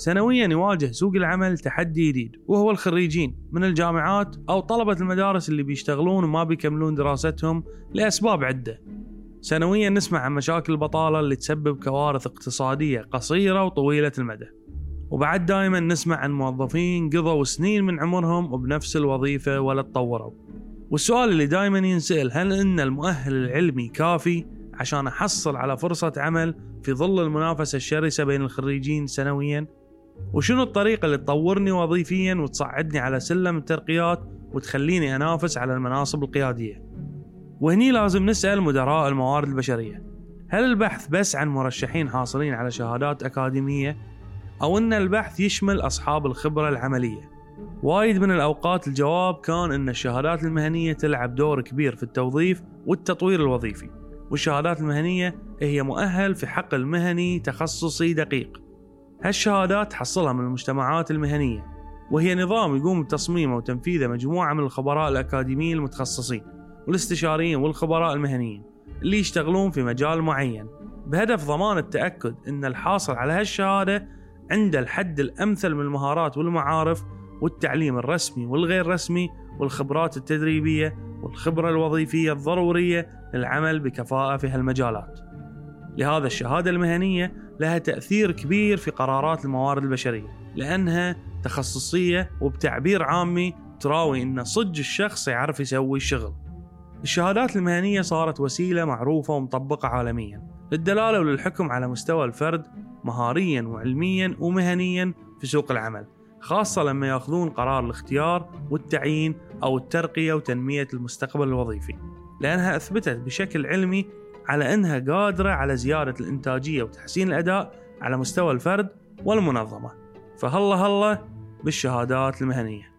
سنويا يواجه سوق العمل تحدي جديد وهو الخريجين من الجامعات أو طلبة المدارس اللي بيشتغلون وما بيكملون دراستهم لأسباب عدة. سنويا نسمع عن مشاكل البطالة اللي تسبب كوارث اقتصادية قصيرة وطويلة المدى. وبعد دائما نسمع عن موظفين قضوا سنين من عمرهم بنفس الوظيفة ولا تطوروا. والسؤال اللي دائما ينسأل هل إن المؤهل العلمي كافي عشان أحصل على فرصة عمل في ظل المنافسة الشرسة بين الخريجين سنويا؟ وشنو الطريقة اللي تطورني وظيفيا وتصعدني على سلم الترقيات وتخليني أنافس على المناصب القيادية؟ وهني لازم نسأل مدراء الموارد البشرية. هل البحث بس عن مرشحين حاصلين على شهادات أكاديمية أو أن البحث يشمل أصحاب الخبرة العملية؟ وايد من الأوقات الجواب كان أن الشهادات المهنية تلعب دور كبير في التوظيف والتطوير الوظيفي والشهادات المهنية هي مؤهل في حقل مهني تخصصي دقيق. هالشهادات تحصلها من المجتمعات المهنية وهي نظام يقوم بتصميمه وتنفيذه مجموعة من الخبراء الأكاديميين المتخصصين والاستشاريين والخبراء المهنيين اللي يشتغلون في مجال معين بهدف ضمان التأكد أن الحاصل على هالشهادة عنده الحد الأمثل من المهارات والمعارف والتعليم الرسمي والغير رسمي والخبرات التدريبية والخبرة الوظيفية الضرورية للعمل بكفاءة في هالمجالات. لهذا الشهادة المهنية لها تأثير كبير في قرارات الموارد البشرية لأنها تخصصية وبتعبير عامي تراوي أن صج الشخص يعرف يسوي الشغل. الشهادات المهنية صارت وسيلة معروفة ومطبقة عالميا للدلالة وللحكم على مستوى الفرد مهاريا وعلميا ومهنيا في سوق العمل خاصة لما يأخذون قرار الاختيار والتعيين أو الترقية وتنمية المستقبل الوظيفي. لأنها أثبتت بشكل علمي على أنها قادرة على زيادة الإنتاجية وتحسين الأداء على مستوى الفرد والمنظمة. فهلا هلا بالشهادات المهنية.